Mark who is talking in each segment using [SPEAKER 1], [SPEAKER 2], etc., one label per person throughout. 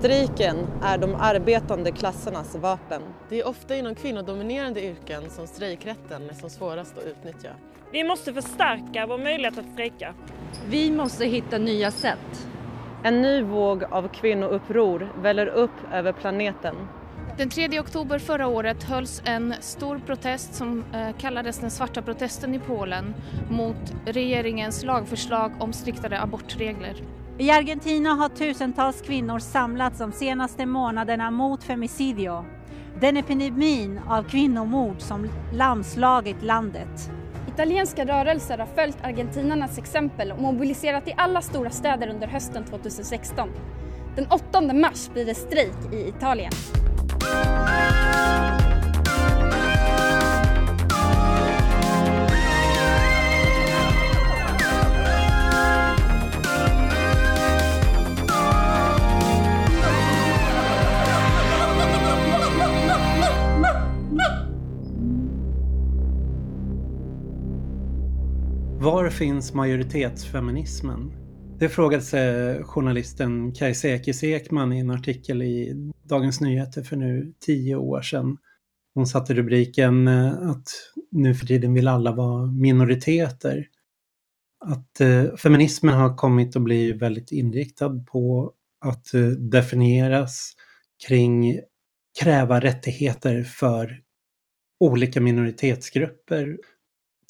[SPEAKER 1] Strejken är de arbetande klassernas vapen.
[SPEAKER 2] Det är ofta inom kvinnodominerande yrken som strejkrätten är som svårast att utnyttja.
[SPEAKER 3] Vi måste förstärka vår möjlighet att strejka.
[SPEAKER 4] Vi måste hitta nya sätt.
[SPEAKER 1] En ny våg av kvinnouppror väller upp över planeten.
[SPEAKER 5] Den 3 oktober förra året hölls en stor protest som eh, kallades den svarta protesten i Polen mot regeringens lagförslag om striktare abortregler.
[SPEAKER 6] I Argentina har tusentals kvinnor samlats de senaste månaderna mot femicidio, den epidemin av kvinnomord som lamslagit landet.
[SPEAKER 7] Italienska rörelser har följt argentinarnas exempel och mobiliserat i alla stora städer under hösten 2016. Den 8 mars blir det strejk i Italien.
[SPEAKER 8] Var finns majoritetsfeminismen? Det frågade sig journalisten Kajsa Ekis Ekman i en artikel i Dagens Nyheter för nu tio år sedan. Hon satte rubriken eh, att nu för tiden vill alla vara minoriteter. Att eh, feminismen har kommit att bli väldigt inriktad på att eh, definieras kring kräva rättigheter för olika minoritetsgrupper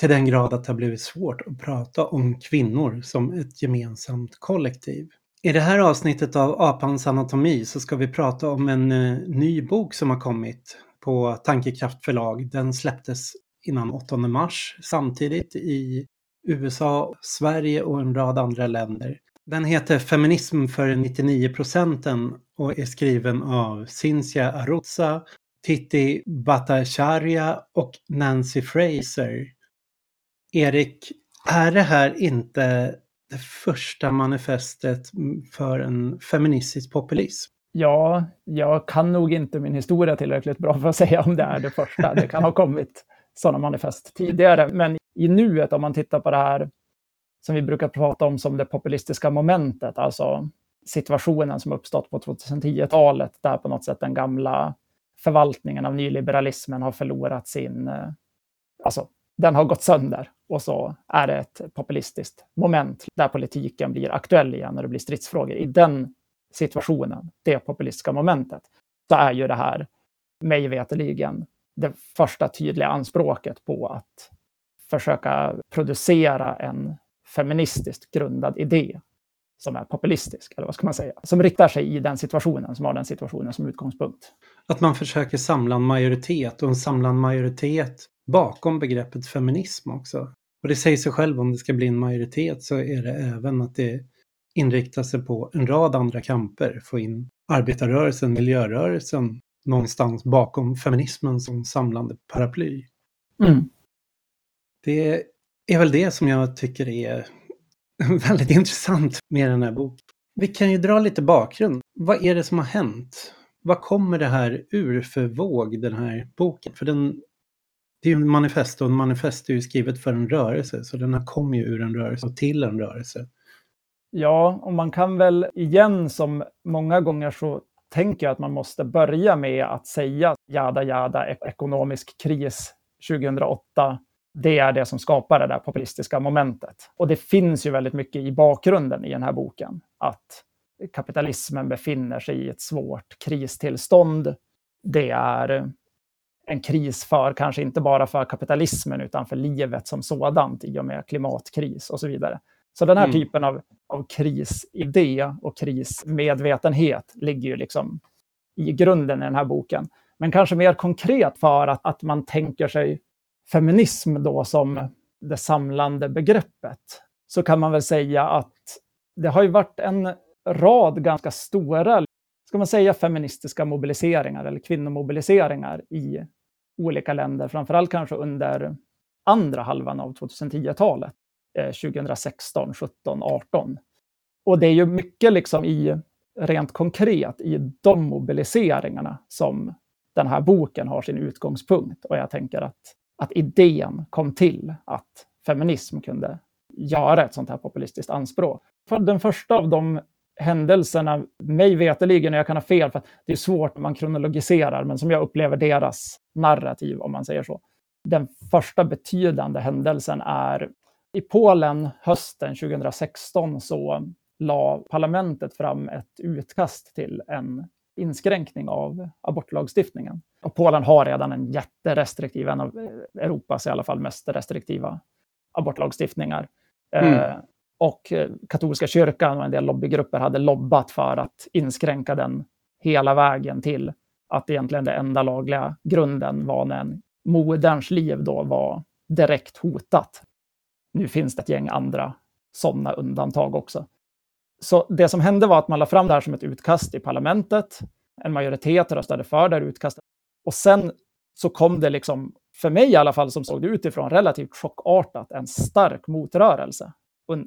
[SPEAKER 8] till den grad att det har blivit svårt att prata om kvinnor som ett gemensamt kollektiv. I det här avsnittet av Apans anatomi så ska vi prata om en eh, ny bok som har kommit på Tankekraft förlag. Den släpptes innan 8 mars samtidigt i USA, Sverige och en rad andra länder. Den heter Feminism för 99 procenten och är skriven av Cynthia Aruzza, Titti Bhattacharya och Nancy Fraser. Erik, är det här inte det första manifestet för en feministisk populism?
[SPEAKER 9] Ja, jag kan nog inte min historia tillräckligt bra för att säga om det är det första. Det kan ha kommit sådana manifest tidigare, men i nuet om man tittar på det här som vi brukar prata om som det populistiska momentet, alltså situationen som uppstått på 2010-talet, där på något sätt den gamla förvaltningen av nyliberalismen har förlorat sin, eh, alltså den har gått sönder och så är det ett populistiskt moment där politiken blir aktuell igen när det blir stridsfrågor. I den situationen, det populistiska momentet, så är ju det här mig veterligen det första tydliga anspråket på att försöka producera en feministiskt grundad idé som är populistisk, eller vad ska man säga, som riktar sig i den situationen, som har den situationen som utgångspunkt.
[SPEAKER 8] Att man försöker samla en majoritet och en samlad majoritet bakom begreppet feminism också. Och det säger sig själv om det ska bli en majoritet så är det även att det inriktar sig på en rad andra kamper. Få in arbetarrörelsen, miljörörelsen någonstans bakom feminismen som samlande paraply.
[SPEAKER 9] Mm.
[SPEAKER 8] Det är väl det som jag tycker är väldigt intressant med den här boken. Vi kan ju dra lite bakgrund. Vad är det som har hänt? Vad kommer det här ur för våg, den här boken? För den det är ju en manifest och en manifest är ju skrivet för en rörelse så den här kom ju ur en rörelse och till en rörelse.
[SPEAKER 9] Ja, och man kan väl igen som många gånger så tänker jag att man måste börja med att säga jada jada ekonomisk kris 2008. Det är det som skapar det där populistiska momentet. Och det finns ju väldigt mycket i bakgrunden i den här boken. Att kapitalismen befinner sig i ett svårt kristillstånd. Det är en kris för, kanske inte bara för kapitalismen, utan för livet som sådant i och med klimatkris och så vidare. Så den här mm. typen av, av krisidé och krismedvetenhet ligger ju liksom i grunden i den här boken. Men kanske mer konkret för att, att man tänker sig feminism då som det samlande begreppet, så kan man väl säga att det har ju varit en rad ganska stora, ska man säga feministiska mobiliseringar eller kvinnomobiliseringar i olika länder, framförallt kanske under andra halvan av 2010-talet, 2016, 17, 18. Och det är ju mycket liksom i, rent konkret i de mobiliseringarna som den här boken har sin utgångspunkt. Och jag tänker att, att idén kom till att feminism kunde göra ett sånt här populistiskt anspråk. För den första av de händelserna, mig veteligen, och jag kan ha fel, för det är svårt när man kronologiserar, men som jag upplever deras narrativ, om man säger så. Den första betydande händelsen är i Polen hösten 2016 så la parlamentet fram ett utkast till en inskränkning av abortlagstiftningen. Och Polen har redan en jätterestriktiv, en av Europas i alla fall mest restriktiva abortlagstiftningar. Mm. Eh, och eh, katolska kyrkan och en del lobbygrupper hade lobbat för att inskränka den hela vägen till att egentligen den enda lagliga grunden var när en moderns liv då var direkt hotat. Nu finns det ett gäng andra sådana undantag också. Så det som hände var att man la fram det här som ett utkast i parlamentet. En majoritet röstade för det här utkastet. Och sen så kom det liksom, för mig i alla fall som såg det utifrån, relativt chockartat, en stark motrörelse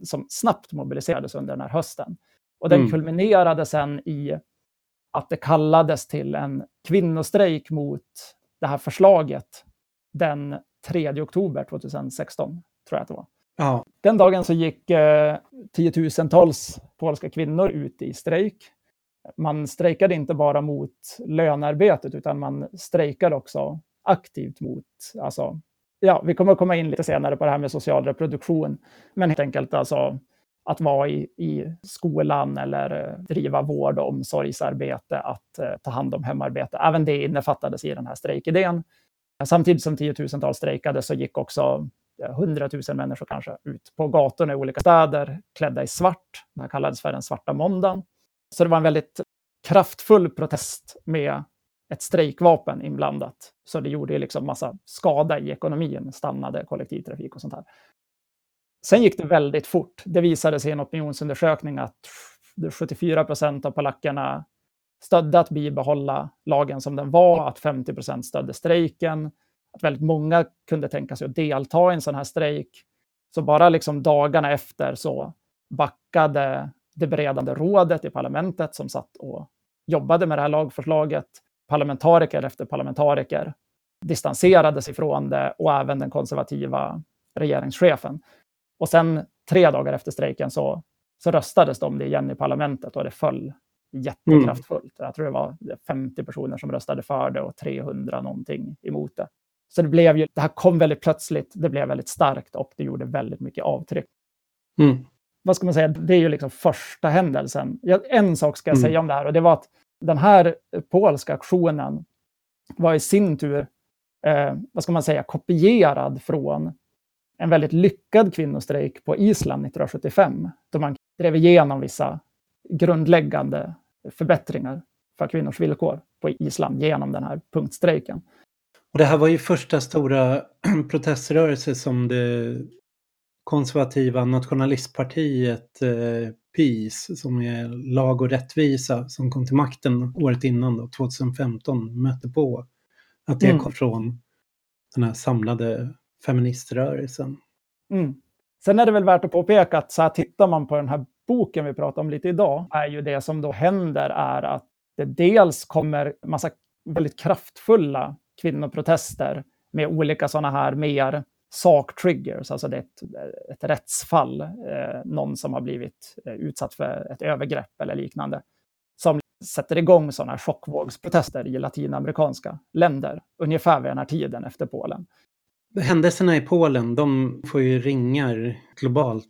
[SPEAKER 9] som snabbt mobiliserades under den här hösten. Och den mm. kulminerade sen i att det kallades till en kvinnostrejk mot det här förslaget den 3 oktober 2016, tror jag att det var. Ja. Den dagen så gick eh, tiotusentals polska kvinnor ut i strejk. Man strejkade inte bara mot lönearbetet, utan man strejkade också aktivt mot, alltså, ja, vi kommer att komma in lite senare på det här med social reproduktion, men helt enkelt alltså att vara i, i skolan eller eh, driva vård och omsorgsarbete, att eh, ta hand om hemarbete. Även det innefattades i den här strejkidén. Samtidigt som tiotusentals strejkade så gick också hundratusen människor kanske ut på gatorna i olika städer klädda i svart. Det här kallades för den svarta måndagen. Så det var en väldigt kraftfull protest med ett strejkvapen inblandat. Så det gjorde liksom massa skada i ekonomin, stannade kollektivtrafik och sånt här. Sen gick det väldigt fort. Det visade sig i en opinionsundersökning att 74 procent av polackerna stödde att bibehålla lagen som den var, att 50 procent stödde strejken, att väldigt många kunde tänka sig att delta i en sån här strejk. Så bara liksom dagarna efter så backade det beredande rådet i parlamentet som satt och jobbade med det här lagförslaget. Parlamentariker efter parlamentariker distanserades ifrån det och även den konservativa regeringschefen. Och sen tre dagar efter strejken så, så röstades de det igen i parlamentet och det föll jättekraftfullt. Mm. Jag tror det var 50 personer som röstade för det och 300 någonting emot det. Så det blev ju, det här kom väldigt plötsligt, det blev väldigt starkt och det gjorde väldigt mycket avtryck. Mm. Vad ska man säga, det är ju liksom första händelsen. En sak ska jag mm. säga om det här och det var att den här polska aktionen var i sin tur, eh, vad ska man säga, kopierad från en väldigt lyckad kvinnostrejk på Island 1975, då man drev igenom vissa grundläggande förbättringar för kvinnors villkor på Island genom den här punktstrejken.
[SPEAKER 8] Och det här var ju första stora proteströrelse som det konservativa nationalistpartiet eh, PIS, som är lag och rättvisa, som kom till makten året innan, då, 2015, mötte på. Att det mm. kom från den här samlade feministrörelsen.
[SPEAKER 9] Mm. Sen är det väl värt att påpeka att så här tittar man på den här boken vi pratar om lite idag, är ju det som då händer är att det dels kommer massa väldigt kraftfulla kvinnoprotester med olika sådana här mer saktriggers, alltså det är ett, ett rättsfall, eh, någon som har blivit eh, utsatt för ett övergrepp eller liknande, som sätter igång sådana här chockvågsprotester i latinamerikanska länder, ungefär vid den här tiden efter Polen.
[SPEAKER 8] Händelserna i Polen, de får ju ringar globalt.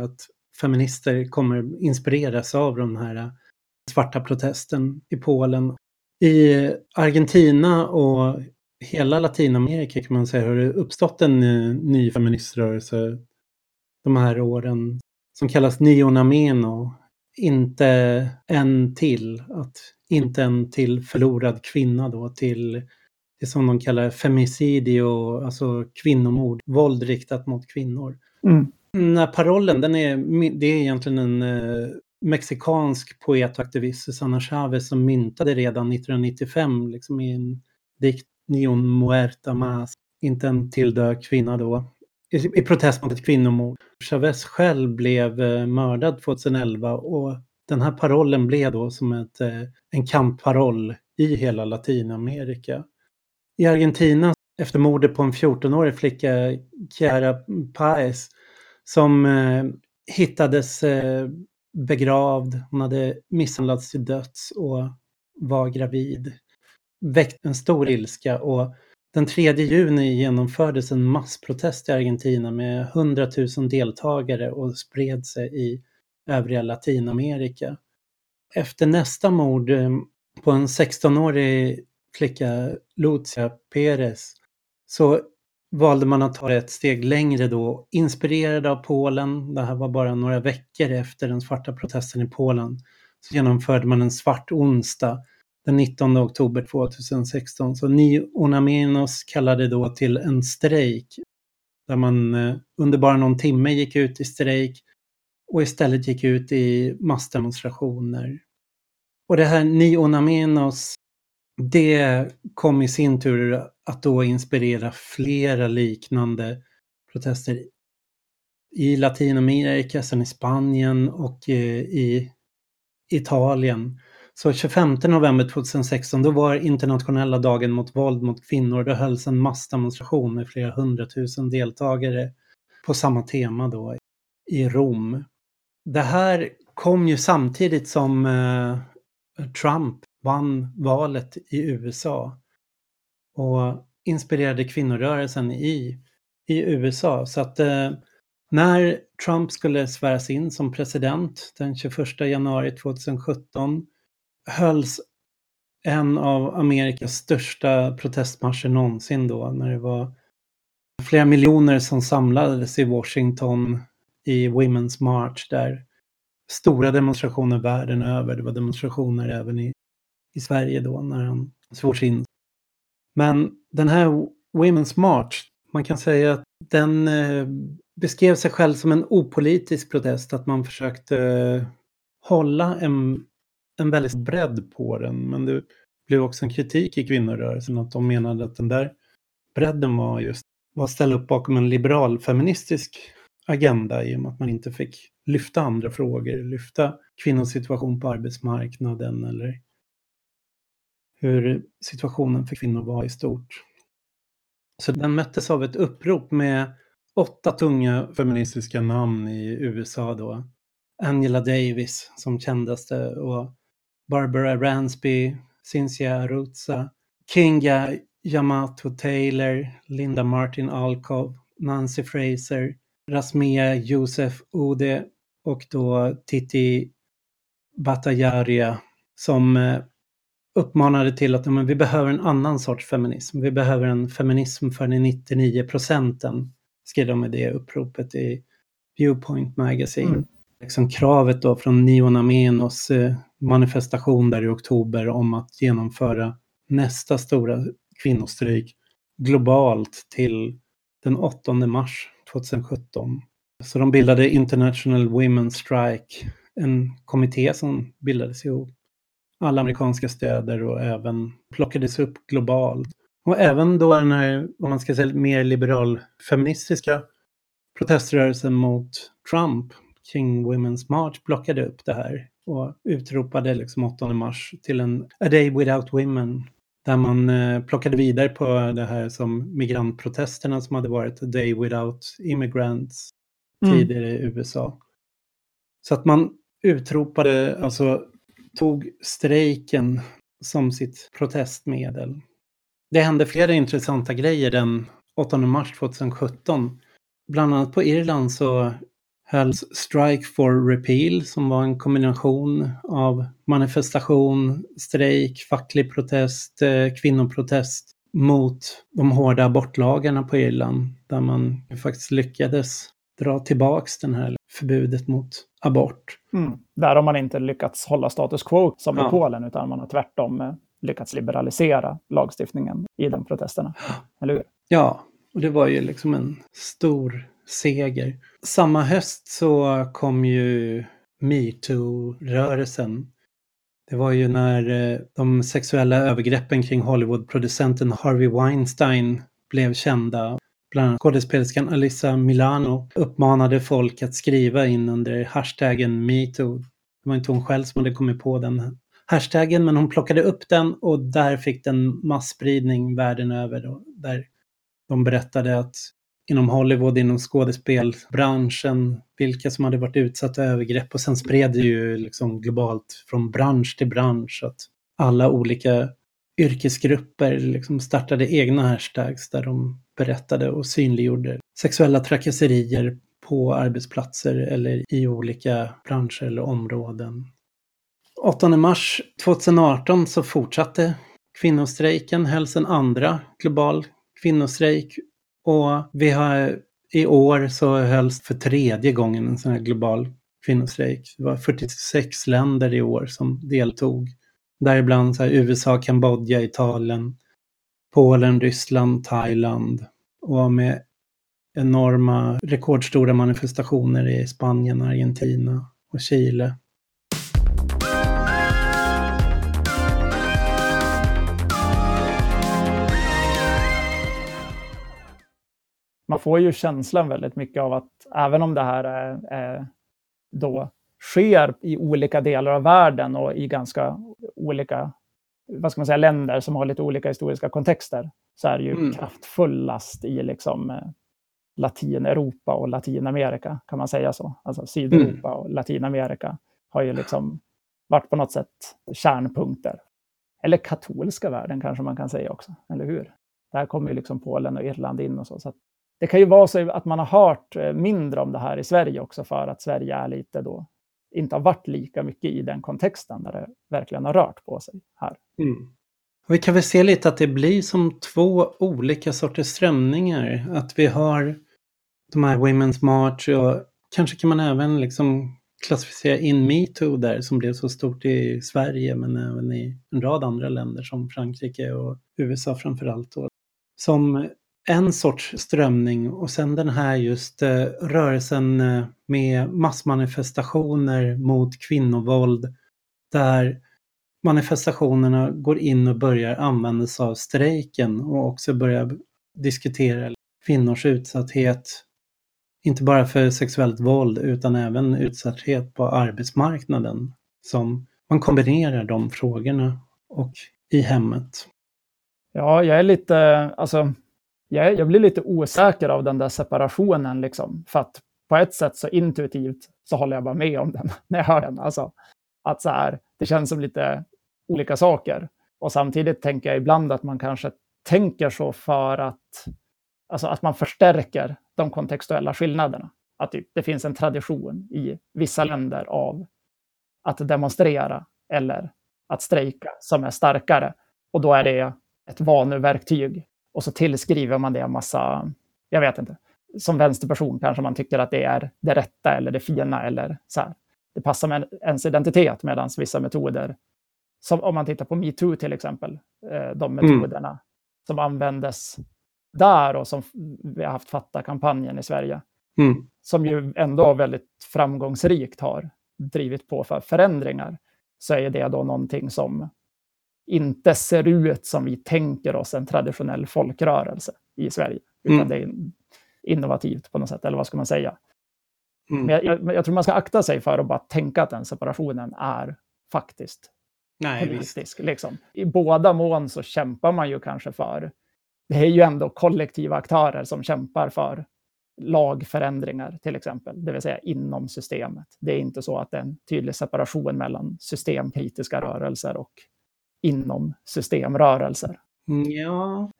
[SPEAKER 8] Att feminister kommer inspireras av den här svarta protesten i Polen. I Argentina och hela Latinamerika kan man säga har det uppstått en uh, ny feministrörelse de här åren som kallas Neonameno. Inte en till, att inte en till förlorad kvinna då till det som de kallar femicidio, alltså kvinnomord, våld riktat mot kvinnor. Mm. Den här parollen, den är, det är egentligen en uh, mexikansk poet och aktivist, Susana Chavez, som myntade redan 1995 liksom i en dikt Nion Muerta Mas, inte en tilldöd kvinna då, i, i protest mot ett kvinnomord. Chavez själv blev eh, mördad 2011 och den här parollen blev då som ett, eh, en kampparoll i hela Latinamerika. I Argentina, efter mordet på en 14-årig flicka, Chiara Paez, som eh, hittades eh, begravd, hon hade misshandlats till döds och var gravid. Väckt en stor ilska och den 3 juni genomfördes en massprotest i Argentina med 100 000 deltagare och spred sig i övriga Latinamerika. Efter nästa mord eh, på en 16-årig flicka, Lucia Perez, så valde man att ta det ett steg längre då, inspirerad av Polen. Det här var bara några veckor efter den svarta protesten i Polen. Så genomförde man en svart onsdag den 19 oktober 2016. Så Nionaminos kallade då till en strejk där man eh, under bara någon timme gick ut i strejk och istället gick ut i massdemonstrationer. Och det här Nionamenos, det kom i sin tur att då inspirera flera liknande protester i Latinamerika, sen i Spanien och eh, i Italien. Så 25 november 2016, då var internationella dagen mot våld mot kvinnor. Då hölls en massdemonstration med flera hundratusen deltagare på samma tema då i Rom. Det här kom ju samtidigt som eh, Trump vann valet i USA och inspirerade kvinnorörelsen i, i USA. Så att eh, när Trump skulle sväras in som president den 21 januari 2017 hölls en av Amerikas största protestmarscher någonsin då när det var flera miljoner som samlades i Washington i Women's March där stora demonstrationer världen över. Det var demonstrationer även i, i Sverige då när han svors in. Men den här Women's March, man kan säga att den eh, beskrev sig själv som en opolitisk protest, att man försökte eh, hålla en, en väldigt bredd på den. Men det blev också en kritik i kvinnorörelsen att de menade att den där bredden var just var att ställa upp bakom en liberal feministisk agenda i och med att man inte fick lyfta andra frågor, lyfta kvinnors situation på arbetsmarknaden eller hur situationen för kvinnor var i stort. Så den möttes av ett upprop med åtta tunga feministiska namn i USA då. Angela Davis som kändaste och Barbara Ransby, Cynthia Arutza, Kinga Yamato Taylor, Linda Martin Alkov, Nancy Fraser, Rasmia Josef Ode och då Titi Bhattacharya som eh, uppmanade till att men, vi behöver en annan sorts feminism. Vi behöver en feminism för de 99 procenten, skrev de i det uppropet i Viewpoint Magazine. Mm. Liksom kravet då från Niona Menos eh, manifestation där i oktober om att genomföra nästa stora kvinnostrejk globalt till den 8 mars 2017. Så de bildade International Women's Strike, en kommitté som bildades ihop alla amerikanska städer och även plockades upp globalt. Och även då den här, om man ska säga mer liberal feministiska proteströrelsen mot Trump kring Women's March plockade upp det här och utropade liksom 8 mars till en A Day Without Women där man eh, plockade vidare på det här som migrantprotesterna som hade varit A Day Without Immigrants mm. tidigare i USA. Så att man utropade, alltså tog strejken som sitt protestmedel. Det hände flera intressanta grejer den 8 mars 2017. Bland annat på Irland så hölls Strike for Repeal som var en kombination av manifestation, strejk, facklig protest, eh, kvinnoprotest mot de hårda abortlagarna på Irland där man faktiskt lyckades dra tillbaks den här förbudet mot abort.
[SPEAKER 9] Mm. Där har man inte lyckats hålla status quo som ja. i Polen utan man har tvärtom eh, lyckats liberalisera lagstiftningen i de protesterna. Eller hur?
[SPEAKER 8] Ja, och det var ju liksom en stor seger. Samma höst så kom ju metoo-rörelsen. Det var ju när eh, de sexuella övergreppen kring Hollywood-producenten Harvey Weinstein blev kända. Bland annat skådespelerskan Alyssa Milano uppmanade folk att skriva in under hashtaggen metoo. Det var inte hon själv som hade kommit på den hashtaggen men hon plockade upp den och där fick den massspridning världen över. Då, där de berättade att inom Hollywood, inom skådespelbranschen, vilka som hade varit utsatta övergrepp och sen spred det ju liksom globalt från bransch till bransch. Att alla olika yrkesgrupper liksom startade egna hashtags där de berättade och synliggjorde sexuella trakasserier på arbetsplatser eller i olika branscher eller områden. 8 mars 2018 så fortsatte kvinnostrejken, hölls en andra global kvinnostrejk och vi har i år så hölls för tredje gången en sån här global kvinnostrejk. Det var 46 länder i år som deltog. Däribland så här USA, Kambodja, Italien, Polen, Ryssland, Thailand och med enorma rekordstora manifestationer i Spanien, Argentina och Chile.
[SPEAKER 9] Man får ju känslan väldigt mycket av att även om det här är, är då sker i olika delar av världen och i ganska olika vad ska man säga, länder som har lite olika historiska kontexter, så är det ju mm. kraftfullast i liksom, eh, Latineuropa och Latinamerika, kan man säga så? Alltså Sydeuropa mm. och Latinamerika har ju liksom varit på något sätt kärnpunkter. Eller katolska världen kanske man kan säga också, eller hur? Där kommer ju liksom Polen och Irland in och så. så det kan ju vara så att man har hört eh, mindre om det här i Sverige också för att Sverige är lite då inte har varit lika mycket i den kontexten där det verkligen har rört på sig här.
[SPEAKER 8] Mm. Vi kan väl se lite att det blir som två olika sorters strömningar. Att vi har de här Women's March och kanske kan man även liksom klassificera in metoo där som blev så stort i Sverige men även i en rad andra länder som Frankrike och USA framförallt. Då. Som en sorts strömning och sen den här just eh, rörelsen eh, med massmanifestationer mot kvinnovåld där manifestationerna går in och börjar använda sig av strejken och också börjar diskutera kvinnors utsatthet, inte bara för sexuellt våld utan även utsatthet på arbetsmarknaden. Som man kombinerar de frågorna och i hemmet.
[SPEAKER 9] Ja, jag är lite, alltså jag, jag blir lite osäker av den där separationen. Liksom, för att på ett sätt så intuitivt så håller jag bara med om den när jag hör den. Alltså, att så här, det känns som lite olika saker. Och samtidigt tänker jag ibland att man kanske tänker så för att, alltså att man förstärker de kontextuella skillnaderna. Att typ, det finns en tradition i vissa länder av att demonstrera eller att strejka som är starkare. Och då är det ett vaneverktyg och så tillskriver man det en massa, jag vet inte, som vänsterperson kanske man tycker att det är det rätta eller det fina eller så här. Det passar med ens identitet medan vissa metoder, som om man tittar på metoo till exempel, eh, de mm. metoderna mm. som användes där och som vi har haft Fatta-kampanjen i Sverige, mm. som ju ändå väldigt framgångsrikt har drivit på för förändringar, så är det då någonting som inte ser ut som vi tänker oss en traditionell folkrörelse i Sverige. Utan mm. det är innovativt på något sätt, eller vad ska man säga? Mm. Men jag, jag, jag, tror man ska akta sig för att bara tänka att den separationen är faktiskt Nej, politisk. Liksom. I båda mån så kämpar man ju kanske för, det är ju ändå kollektiva aktörer som kämpar för lagförändringar till exempel, det vill säga inom systemet. Det är inte så att det är en tydlig separation mellan systemkritiska rörelser och inom systemrörelser?
[SPEAKER 8] Mm, ja,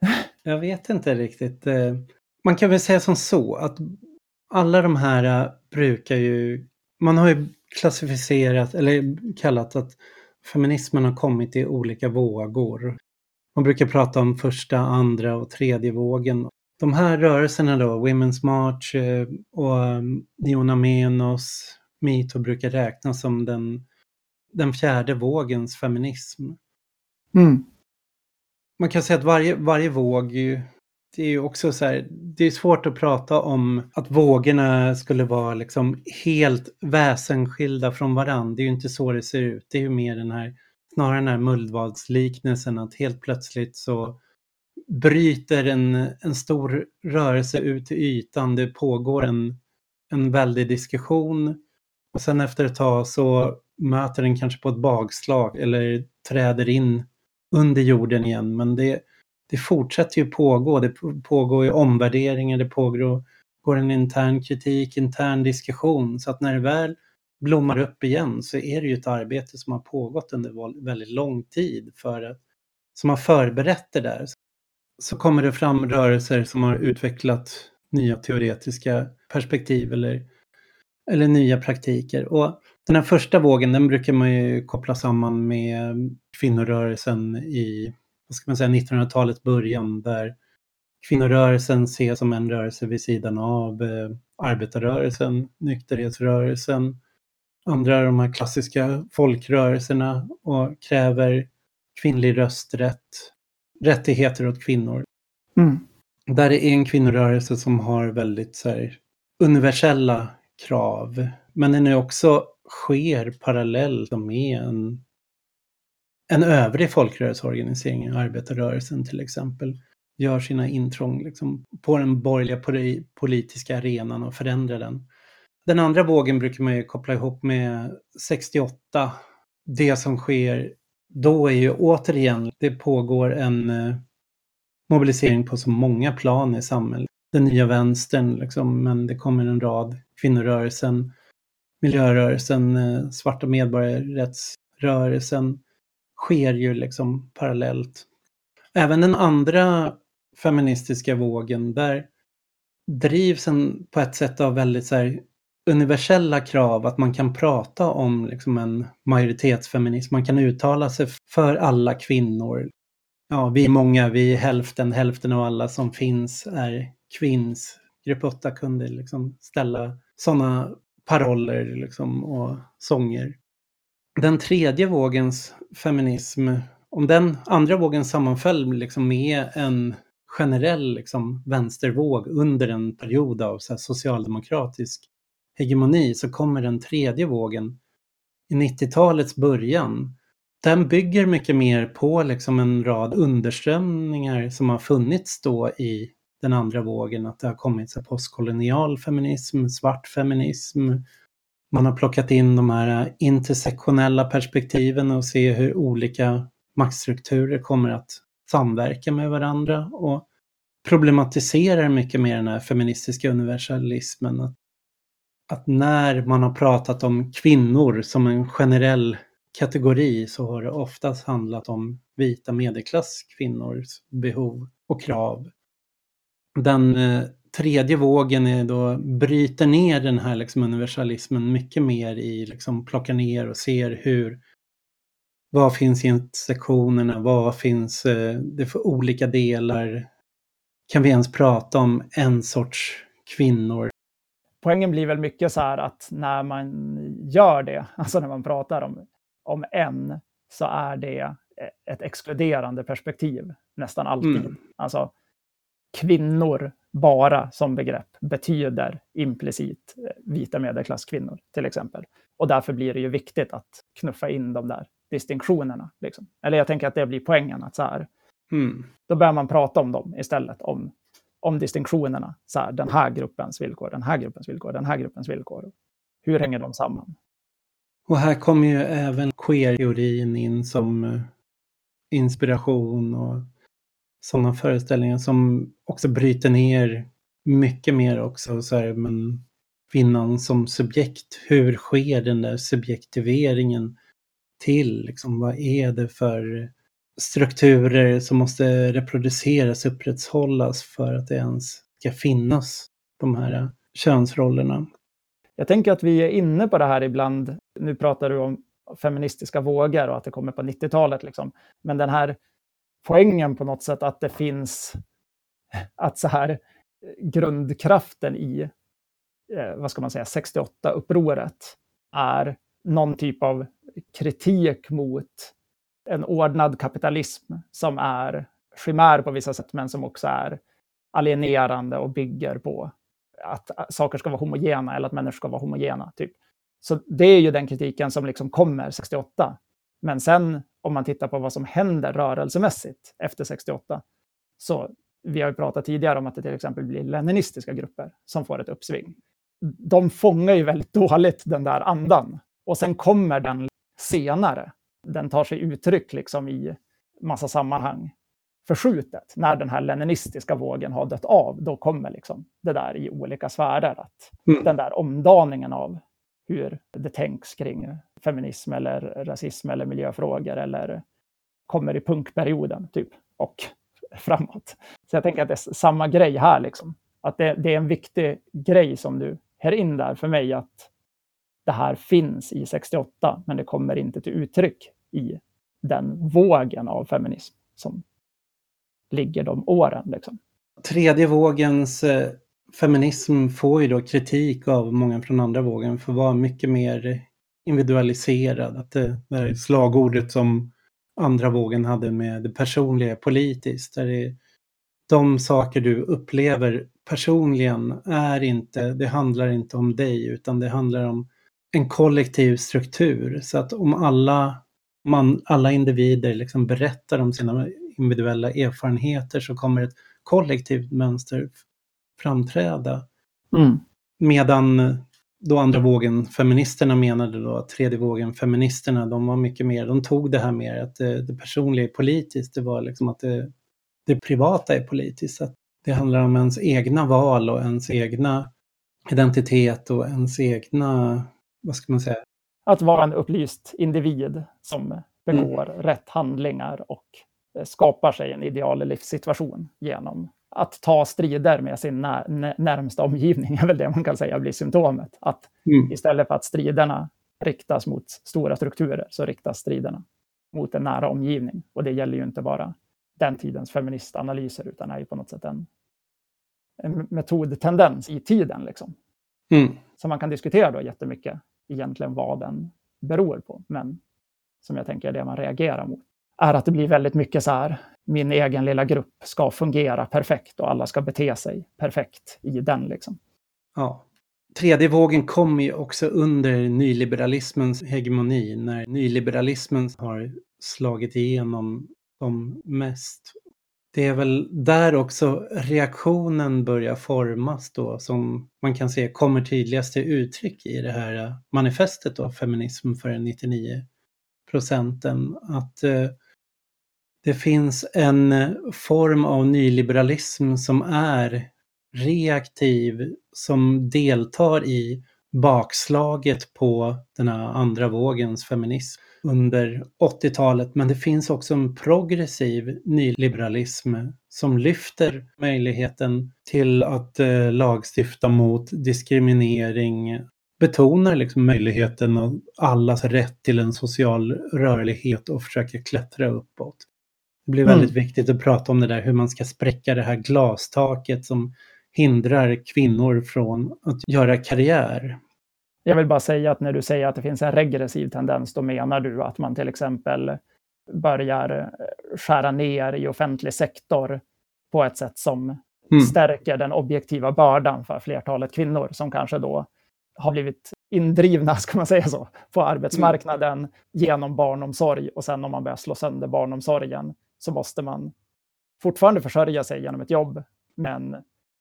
[SPEAKER 8] jag vet inte riktigt. Eh, man kan väl säga som så att alla de här eh, brukar ju, man har ju klassificerat eller kallat att feminismen har kommit i olika vågor. Man brukar prata om första, andra och tredje vågen. De här rörelserna då, Women's March eh, och ehm, Niona Menos, metoo brukar räknas som den, den fjärde vågens feminism. Mm. Man kan säga att varje, varje våg, det är ju också så här, det är svårt att prata om att vågorna skulle vara liksom helt väsensskilda från varandra. Det är ju inte så det ser ut. Det är ju mer den här, snarare den här mullvadsliknelsen att helt plötsligt så bryter en, en stor rörelse ut till ytan. Det pågår en, en väldig diskussion och sen efter ett tag så möter den kanske på ett bakslag eller träder in under jorden igen. Men det, det fortsätter ju pågå. Det pågår ju omvärderingar, det pågår går en intern kritik, intern diskussion. Så att när det väl blommar upp igen så är det ju ett arbete som har pågått under väldigt lång tid för att, som har förberett det där. Så kommer det fram rörelser som har utvecklat nya teoretiska perspektiv eller, eller nya praktiker. Och den här första vågen den brukar man ju koppla samman med kvinnorörelsen i vad ska man säga, 1900-talets början där kvinnorörelsen ses som en rörelse vid sidan av eh, arbetarrörelsen, nykterhetsrörelsen, andra av de här klassiska folkrörelserna och kräver kvinnlig rösträtt, rättigheter åt kvinnor. Mm. Där är en kvinnorörelse som har väldigt så här, universella krav, men den är också sker parallellt med en, en övrig folkrörelseorganisering, arbetarrörelsen till exempel, gör sina intrång liksom, på den borgerliga politiska arenan och förändrar den. Den andra vågen brukar man ju koppla ihop med 68. Det som sker då är ju återigen, det pågår en eh, mobilisering på så många plan i samhället. Den nya vänstern, liksom, men det kommer en rad, kvinnorörelsen, miljörörelsen, eh, svarta medborgarrättsrörelsen sker ju liksom parallellt. Även den andra feministiska vågen, där drivs en på ett sätt av väldigt så här, universella krav, att man kan prata om liksom en majoritetsfeminism, man kan uttala sig för alla kvinnor. Ja, vi är många, vi är hälften, hälften av alla som finns är kvinns. Grupp 8 kunde liksom ställa sådana paroller liksom och sånger. Den tredje vågens feminism, om den andra vågen sammanföll liksom med en generell liksom, vänstervåg under en period av så socialdemokratisk hegemoni så kommer den tredje vågen i 90-talets början. Den bygger mycket mer på liksom en rad underströmningar som har funnits då i den andra vågen, att det har kommit så postkolonial feminism, svart feminism. Man har plockat in de här eh, intersektionella perspektiven och se hur olika maktstrukturer kommer att samverka med varandra och problematiserar mycket mer den här feministiska universalismen. Att, att när man har pratat om kvinnor som en generell kategori så har det oftast handlat om vita medelklasskvinnors behov och krav. Den eh, tredje vågen är då bryter ner den här liksom universalismen mycket mer i liksom plockar ner och ser hur vad finns i sektionerna? Vad finns eh, det för olika delar? Kan vi ens prata om en sorts kvinnor?
[SPEAKER 9] Poängen blir väl mycket så här att när man gör det, alltså när man pratar om, om en, så är det ett exkluderande perspektiv nästan alltid. Mm. Alltså kvinnor bara som begrepp betyder implicit eh, vita medelklasskvinnor till exempel. Och därför blir det ju viktigt att knuffa in de där distinktionerna. Liksom. Eller jag tänker att det blir poängen. att så här, mm. Då börjar man prata om dem istället, om, om distinktionerna. Så här, den här gruppens villkor, den här gruppens villkor, den här gruppens villkor. Hur hänger de samman?
[SPEAKER 8] Och här kommer ju även queer-teorin in som eh, inspiration och sådana föreställningar som också bryter ner mycket mer också så här, men kvinnan som subjekt. Hur sker den där subjektiveringen till? Liksom, vad är det för strukturer som måste reproduceras, upprätthållas för att det ens ska finnas de här könsrollerna?
[SPEAKER 9] Jag tänker att vi är inne på det här ibland. Nu pratar du om feministiska vågor och att det kommer på 90-talet. Liksom. Men den här poängen på något sätt att det finns, att så här grundkraften i, eh, vad ska man säga, 68-upproret är någon typ av kritik mot en ordnad kapitalism som är chimär på vissa sätt, men som också är alienerande och bygger på att saker ska vara homogena eller att människor ska vara homogena. Typ. Så det är ju den kritiken som liksom kommer 68. Men sen om man tittar på vad som händer rörelsemässigt efter 68, så vi har ju pratat tidigare om att det till exempel blir leninistiska grupper som får ett uppsving. De fångar ju väldigt dåligt den där andan och sen kommer den senare. Den tar sig uttryck liksom i massa sammanhang. förskjutet. När den här leninistiska vågen har dött av, då kommer liksom det där i olika sfärer. Att
[SPEAKER 8] Mm.
[SPEAKER 9] Den där omdaningen av hur det tänks kring feminism eller rasism eller miljöfrågor eller kommer i punkperioden typ och framåt. Så jag tänker att det är samma grej här liksom. Att det, det är en viktig grej som du här in där för mig att det här finns i 68 men det kommer inte till uttryck i den vågen av feminism som ligger de åren. Liksom.
[SPEAKER 8] Tredje vågens eh, feminism får ju då kritik av många från andra vågen för att vara mycket mer individualiserad. Att det, där slagordet som andra vågen hade med det personliga politiskt. Där det, de saker du upplever personligen är inte, det handlar inte om dig utan det handlar om en kollektiv struktur. Så att om alla, man, alla individer liksom berättar om sina individuella erfarenheter så kommer ett kollektivt mönster framträda.
[SPEAKER 9] Mm.
[SPEAKER 8] Medan då andra vågen feministerna menade då att tredje vågen feministerna, de var mycket mer, de tog det här mer att det, det personliga är politiskt, det var liksom att det, det privata är politiskt. Att det handlar om ens egna val och ens egna identitet och ens egna, vad ska man säga?
[SPEAKER 9] Att vara en upplyst individ som begår rätt handlingar och eh, skapar sig en ideal livssituation genom att ta strider med sin när, när, närmsta omgivning, är väl det man kan säga blir symptomet. Att
[SPEAKER 8] Mm.
[SPEAKER 9] istället för att striderna riktas mot stora strukturer så riktas striderna mot en nära omgivning. Och det gäller ju inte bara den tidens feministanalyser utan är ju på något sätt en, en metodtendens i tiden. Liksom.
[SPEAKER 8] Mm.
[SPEAKER 9] Så man kan diskutera då jättemycket egentligen vad den beror på. Men som jag tänker är det man reagerar mot är att det blir väldigt mycket så här, min egen lilla grupp ska fungera perfekt och alla ska bete sig perfekt i den. Liksom.
[SPEAKER 8] Ja. Tredje vågen kom ju också under nyliberalismens hegemoni, när nyliberalismen har slagit igenom som mest. Det är väl där också reaktionen börjar formas då, som man kan se kommer tydligast till uttryck i det här manifestet då, Feminism för 99 procenten. Att eh, det finns en eh, form av nyliberalism som är reaktiv, som deltar i bakslaget på den här andra vågens feminism under 80-talet. Men det finns också en progressiv nyliberalism som lyfter möjligheten till att eh, lagstifta mot diskriminering, betonar liksom möjligheten och allas rätt till en social rörlighet och försöker klättra uppåt. Det blir väldigt
[SPEAKER 9] Mm.
[SPEAKER 8] viktigt att prata om det där hur man ska spräcka det här glastaket som hindrar kvinnor från att göra karriär.
[SPEAKER 9] Jag vill bara säga att när du säger att det finns en regressiv tendens, då menar du att man till exempel börjar skära ner i offentlig sektor på ett sätt som
[SPEAKER 8] Mm.
[SPEAKER 9] stärker den objektiva bördan för flertalet kvinnor som kanske då har blivit indrivna, ska man säga så, på arbetsmarknaden genom barnomsorg och sen om man börjar slå sönder barnomsorgen så måste man fortfarande försörja sig genom ett jobb, men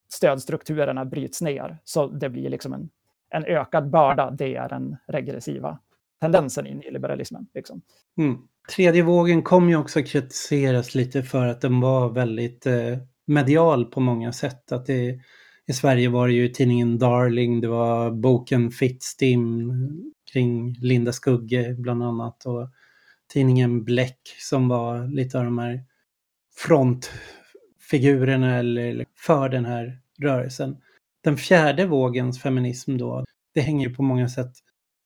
[SPEAKER 9] stödstrukturerna bryts ner så det blir liksom en, en ökad börda. Det är den regressiva tendensen in i liberalismen. Liksom.
[SPEAKER 8] Mm. Tredje vågen kom ju också kritiseras lite för att den var väldigt eh, medial på många sätt. Att det, I Sverige var det ju tidningen Darling, det var boken Fittstim kring Linda Skugge bland annat och tidningen Bläck som var lite av de här frontfigurerna eller för den här rörelsen. Den fjärde vågens feminism då, det hänger ju på många sätt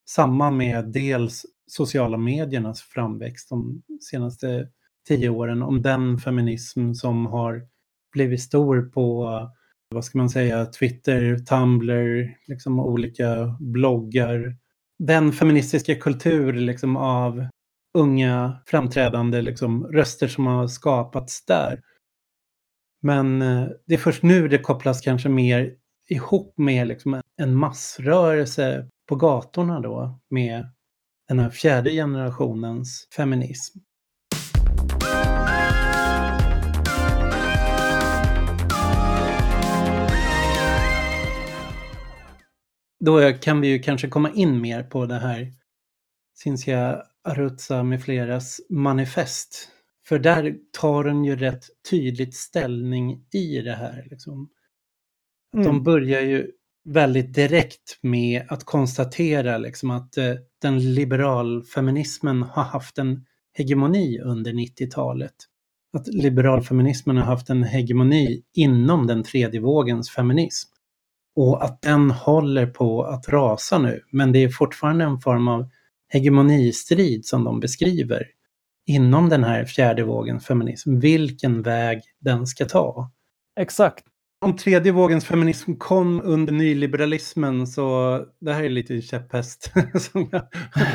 [SPEAKER 8] samman med dels sociala mediernas framväxt de senaste tio åren, om den feminism som har blivit stor på, vad ska man säga, Twitter, Tumblr, liksom olika bloggar. Den feministiska kultur liksom av unga framträdande liksom, röster som har skapats där. Men eh, det är först nu det kopplas kanske mer ihop med liksom, en massrörelse på gatorna då med den här fjärde generationens feminism. Då kan vi ju kanske komma in mer på det här Cinzia Arutza med fleras manifest För där tar den ju rätt tydligt ställning i det här. Liksom.
[SPEAKER 9] Mm.
[SPEAKER 8] De börjar ju väldigt direkt med att konstatera liksom, att eh, den liberalfeminismen har haft en hegemoni under 90-talet. Att liberalfeminismen har haft en hegemoni inom den tredje vågens feminism. Och att den håller på att rasa nu. Men det är fortfarande en form av hegemonistrid som de beskriver inom den här fjärde vågens feminism. Vilken väg den ska ta.
[SPEAKER 9] Exakt.
[SPEAKER 8] Om tredje vågens feminism kom under nyliberalismen så, det här är lite käpphäst som jag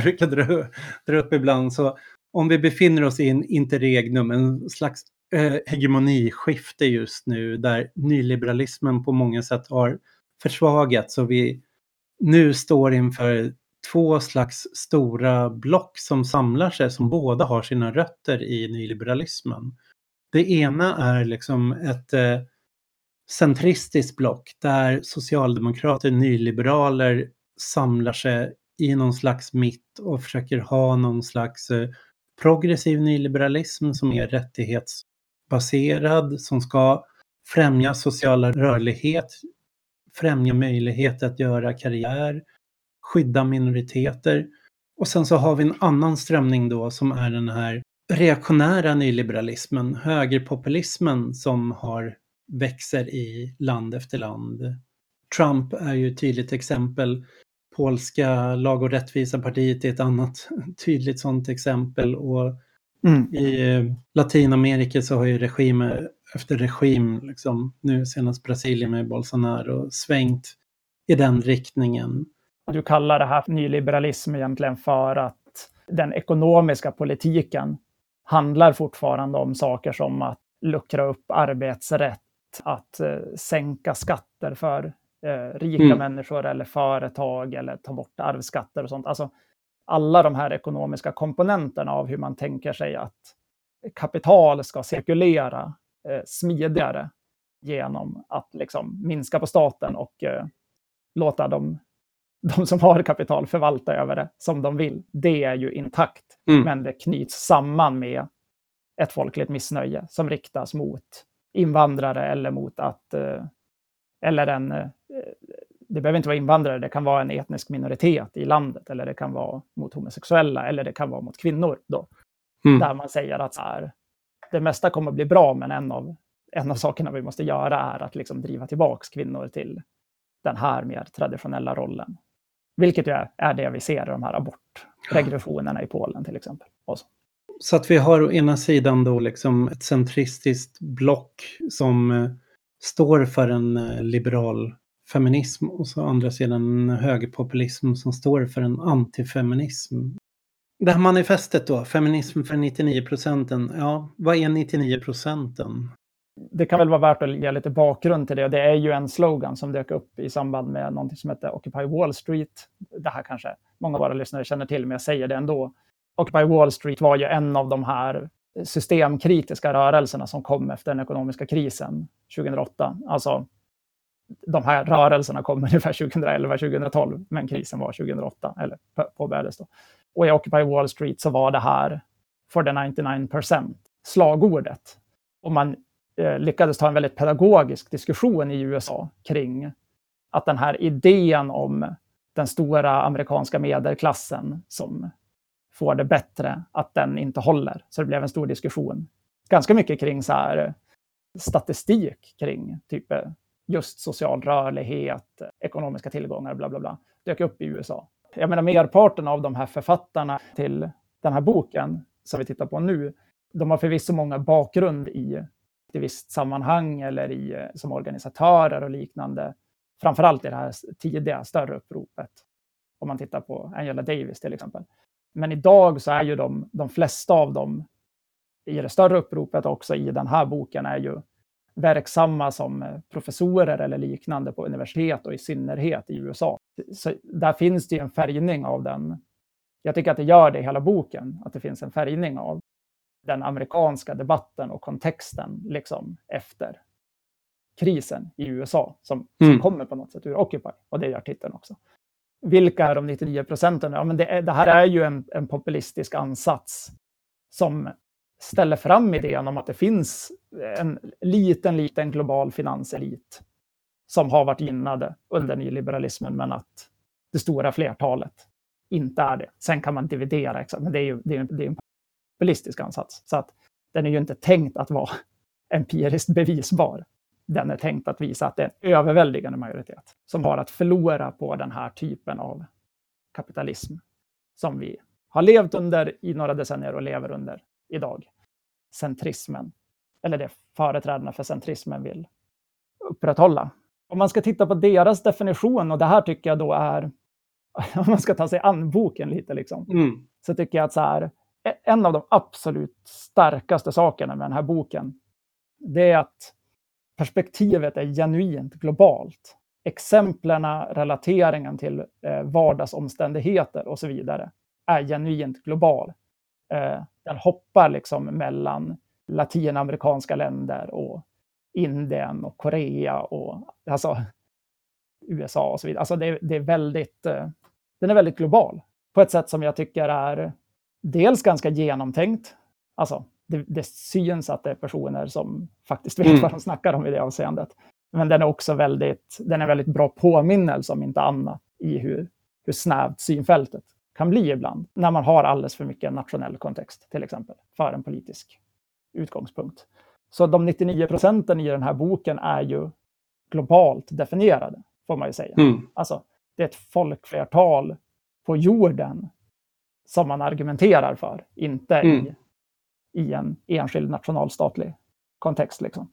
[SPEAKER 8] brukar dra, dra upp ibland, så om vi befinner oss i en interregnum, en slags eh, hegemoniskifte just nu där nyliberalismen på många sätt har försvagats och vi nu står inför två slags stora block som samlar sig som båda har sina rötter i nyliberalismen. Det ena är liksom ett eh, centristiskt block där socialdemokrater, nyliberaler samlar sig i någon slags mitt och försöker ha någon slags eh, progressiv nyliberalism som är rättighetsbaserad, som ska främja social rörlighet, främja möjlighet att göra karriär, skydda minoriteter. Och sen så har vi en annan strömning då som är den här reaktionära nyliberalismen, högerpopulismen som har växer i land efter land. Trump är ju ett tydligt exempel. Polska lag och rättvisa-partiet är ett annat tydligt sådant exempel. Och
[SPEAKER 9] Mm.
[SPEAKER 8] i eh, Latinamerika så har ju regim efter regim, liksom, nu senast Brasilien med Bolsonaro, svängt i den riktningen.
[SPEAKER 9] Du kallar det här för nyliberalism egentligen för att den ekonomiska politiken handlar fortfarande om saker som att luckra upp arbetsrätt, att eh, sänka skatter för eh, rika
[SPEAKER 8] Mm.
[SPEAKER 9] människor eller företag eller ta bort arvsskatter och sånt. Alltså alla de här ekonomiska komponenterna av hur man tänker sig att kapital ska cirkulera eh, smidigare genom att liksom minska på staten och eh, låta de, de som har kapital förvalta över det som de vill. Det är ju intakt,
[SPEAKER 8] Mm.
[SPEAKER 9] men det knyts samman med ett folkligt missnöje som riktas mot invandrare eller mot att eh, eller en eh, det behöver inte vara invandrare, det kan vara en etnisk minoritet i landet eller det kan vara mot homosexuella eller det kan vara mot kvinnor. Då.
[SPEAKER 8] Mm.
[SPEAKER 9] Där man säger att så här, det mesta kommer att bli bra, men en av, en av sakerna vi måste göra är att liksom driva tillbaks kvinnor till den här mer traditionella rollen. Vilket ju är, är det vi ser i de här abortregressionerna i Polen till exempel. Och så.
[SPEAKER 8] Så att vi har å ena sidan då liksom ett centristiskt block som eh, står för en eh, liberal feminism och så å andra sidan en högerpopulism som står för en antifeminism. Det här manifestet då, feminism för 99 procenten, ja, vad är 99 procenten?
[SPEAKER 9] Det kan väl vara värt att ge lite bakgrund till det. Det är ju en slogan som dök upp i samband med någonting som heter Occupy Wall Street. Det här kanske många av våra lyssnare känner till, men jag säger det ändå. Occupy Wall Street var ju en av de här systemkritiska rörelserna som kom efter den ekonomiska krisen 2008. Alltså, de här rörelserna kom ungefär 2011-2012, men krisen var 2008, eller påbörjades då. Och i Occupy Wall Street så var det här for the 99% slagordet. Och man Eh, lyckades ta en väldigt pedagogisk diskussion i USA kring att den här idén om den stora amerikanska medelklassen som får det bättre, att den inte håller. Så det blev en stor diskussion. Ganska mycket kring så här statistik kring typ eh, just social rörlighet, ekonomiska tillgångar, bla bla bla, dök upp i USA. Jag menar merparten av de här författarna till den här boken som vi tittar på nu, de har förvisso många bakgrund i aktivistsammanhang eller i, eh, som organisatörer och liknande. Framförallt i det här tidiga, större uppropet. Om man tittar på Angela Davis till exempel. Men idag så är ju de, de flesta av dem i det större uppropet också i den här boken är ju verksamma som eh, professorer eller liknande på universitet och i synnerhet i USA. Så där finns det ju en färgning av den. Jag tycker att det gör det i hela boken, att det finns en färgning av den amerikanska debatten och kontexten liksom efter krisen i USA som, som
[SPEAKER 8] Mm.
[SPEAKER 9] kommer på något sätt ur Occupy. Och det gör titeln också. Vilka är de 99 procenten? Ja, men det, är, det här är ju en, en populistisk ansats som ställer fram idén om att det finns en liten, liten global finanselit som har varit gynnade under nyliberalismen, men att det stora flertalet inte är det. Sen kan man dividera, men det är ju det är, det är en populistisk ansats. Så att den är ju inte tänkt att vara empiriskt bevisbar. Den är tänkt att visa att det är en överväldigande majoritet som har att förlora på den här typen av kapitalism som vi har levt under i några decennier och lever under idag. Centrismen, eller det företrädarna för centrismen vill upprätthålla. Om man ska titta på deras definition, och det här tycker jag då är, om man ska ta sig an boken lite, liksom,
[SPEAKER 8] Mm.
[SPEAKER 9] så tycker jag att så här, en av de absolut starkaste sakerna med den här boken, det är att perspektivet är genuint globalt. Exemplen, relateringen till eh, vardagsomständigheter och så vidare är genuint global. Eh, den hoppar liksom mellan latinamerikanska länder och Indien och Korea och alltså USA och så vidare. Alltså det, det är väldigt, eh, den är väldigt global på ett sätt som jag tycker är dels ganska genomtänkt. Alltså det, det syns att det är personer som faktiskt vet
[SPEAKER 8] Mm.
[SPEAKER 9] vad de snackar om i det avseendet. Men den är också väldigt, den är väldigt bra påminnelse om inte annat i hur, hur snävt synfältet kan bli ibland när man har alldeles för mycket nationell kontext till exempel för en politisk utgångspunkt. Så de 99 procenten i den här boken är ju globalt definierade, får man ju säga.
[SPEAKER 8] Mm.
[SPEAKER 9] Alltså, det är ett folkflertal på jorden som man argumenterar för, inte
[SPEAKER 8] Mm.
[SPEAKER 9] i, i en enskild nationalstatlig kontext. Liksom.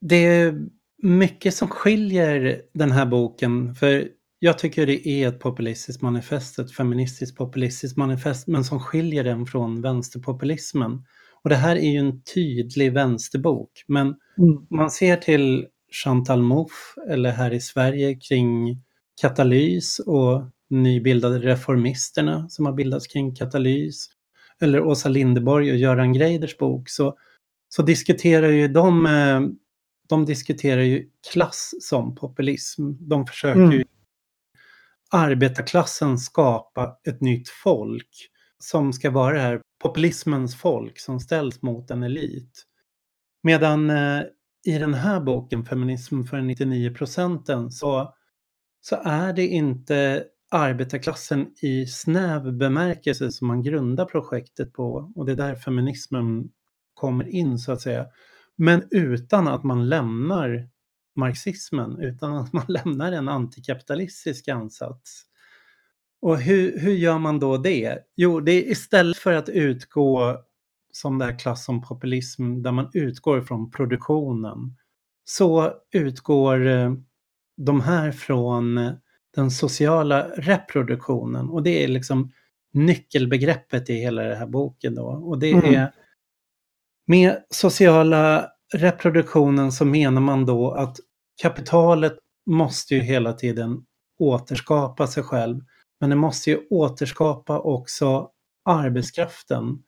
[SPEAKER 8] Det är mycket som skiljer den här boken, för jag tycker det är ett populistiskt manifest, ett feministiskt populistiskt manifest, men som skiljer den från vänsterpopulismen. Och det här är ju en tydlig vänsterbok, men
[SPEAKER 9] Mm.
[SPEAKER 8] man ser till Chantal Mouffe eller här i Sverige kring Katalys och nybildade Reformisterna som har bildats kring Katalys, eller Åsa Linderborg och Göran Greiders bok, så, så diskuterar ju de, eh, de diskuterar ju klass som populism. De försöker
[SPEAKER 9] Mm.
[SPEAKER 8] ju arbetarklassen skapa ett nytt folk som ska vara det här populismens folk som ställs mot en elit. Medan eh, i den här boken, Feminism för 99 procenten, så, så är det inte arbetarklassen i snäv bemärkelse som man grundar projektet på och det är där feminismen kommer in så att säga. Men utan att man lämnar marxismen, utan att man lämnar en antikapitalistisk ansats. Och hur, hur gör man då det? Jo, det är istället för att utgå som det här klass som populism där man utgår från produktionen så utgår eh, de här från eh, den sociala reproduktionen och det är liksom nyckelbegreppet i hela den här boken då. Och det
[SPEAKER 9] Mm.
[SPEAKER 8] är med sociala reproduktionen så menar man då att kapitalet måste ju hela tiden återskapa sig själv. Men det måste ju återskapa också arbetskraften.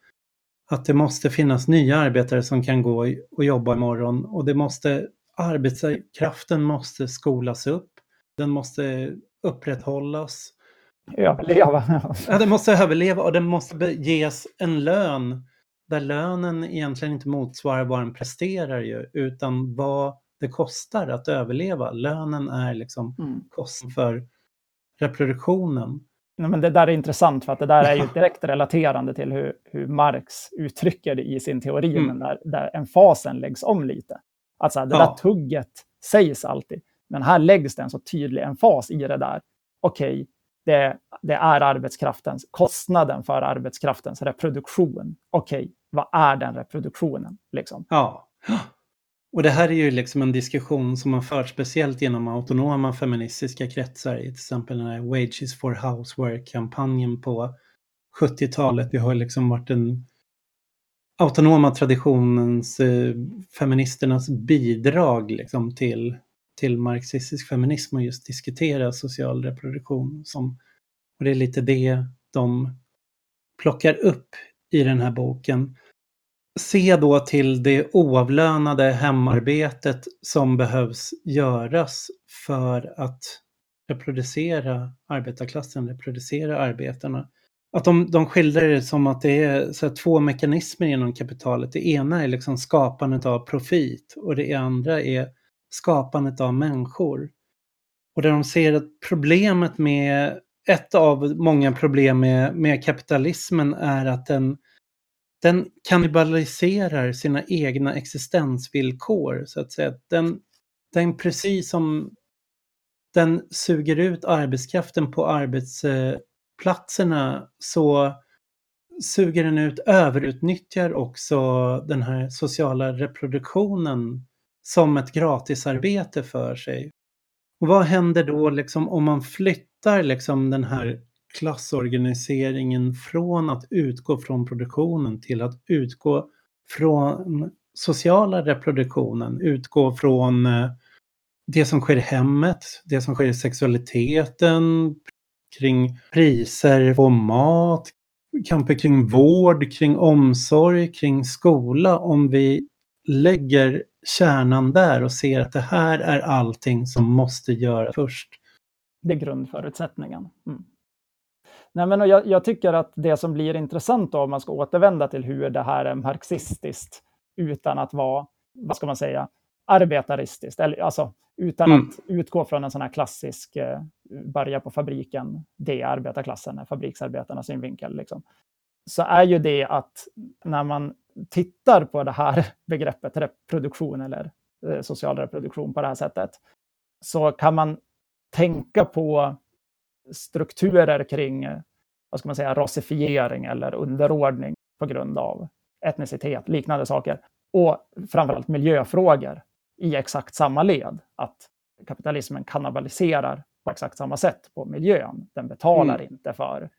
[SPEAKER 8] Att det måste finnas nya arbetare som kan gå och jobba imorgon och det måste, arbetskraften måste skolas upp. Den måste upprätthållas.
[SPEAKER 9] Överleva.
[SPEAKER 8] Ja, den måste överleva och den måste ges en lön där lönen egentligen inte motsvarar vad den presterar ju, utan vad det kostar att överleva. Lönen är liksom
[SPEAKER 9] Mm.
[SPEAKER 8] kostnaden för reproduktionen.
[SPEAKER 9] Men det där är intressant för att det där är ju direkt relaterande till hur, hur Marx uttrycker det i sin teori,
[SPEAKER 8] Mm.
[SPEAKER 9] men där, där emfasen läggs om lite. Alltså det
[SPEAKER 8] Ja.
[SPEAKER 9] där tugget sägs alltid, men här läggs det en så tydlig emfas i det där. Okej, det, det är arbetskraftens, kostnaden för arbetskraftens reproduktion. Okej, vad är den reproduktionen? Liksom?
[SPEAKER 8] Ja. Och det här är ju liksom en diskussion som har förts speciellt genom autonoma feministiska kretsar i till exempel den här Wages for Housework-kampanjen på 70-talet. Det har liksom varit den autonoma traditionens, eh, feministernas bidrag liksom till, till marxistisk feminism och just diskutera social reproduktion. Som, och det är lite det de plockar upp i den här boken se då till det oavlönade hemarbetet som behövs göras för att reproducera arbetarklassen, reproducera arbetarna. att de, de skildrar det som att det är så två mekanismer inom kapitalet. Det ena är liksom skapandet av profit och det andra är skapandet av människor. Och där de ser att problemet med, ett av många problem med, med kapitalismen är att den, den kannibaliserar sina egna existensvillkor så att säga. Den, den precis som den suger ut arbetskraften på arbetsplatserna så suger den ut, överutnyttjar också den här sociala reproduktionen som ett gratisarbete för sig. Och vad händer då liksom om man flyttar liksom den här klassorganiseringen från att utgå från produktionen till att utgå från sociala reproduktionen, utgå från eh, det som sker i hemmet, det som sker i sexualiteten, kring priser på mat, kamper kring vård, kring omsorg, kring skola. Om vi lägger kärnan där och ser att det här är allting som måste göras först.
[SPEAKER 9] Det är grundförutsättningen. Mm. Nej, men jag, jag, tycker att det som blir intressant då, om man ska återvända till hur det här är marxistiskt utan att vara, vad ska man säga, arbetaristiskt, eller alltså utan mm. att utgå från en sån här klassisk eh, börja på fabriken, det är arbetarklassen, fabriksarbetarnas synvinkel, liksom. så är ju det att när man tittar på det här begreppet reproduktion eller eh, social reproduktion på det här sättet, så kan man tänka på strukturer kring vad ska man säga, rasifiering eller underordning på grund av etnicitet, liknande saker. Och framförallt miljöfrågor i exakt samma led. Att kapitalismen kannibaliserar på exakt samma sätt på miljön. Den betalar mm. inte för,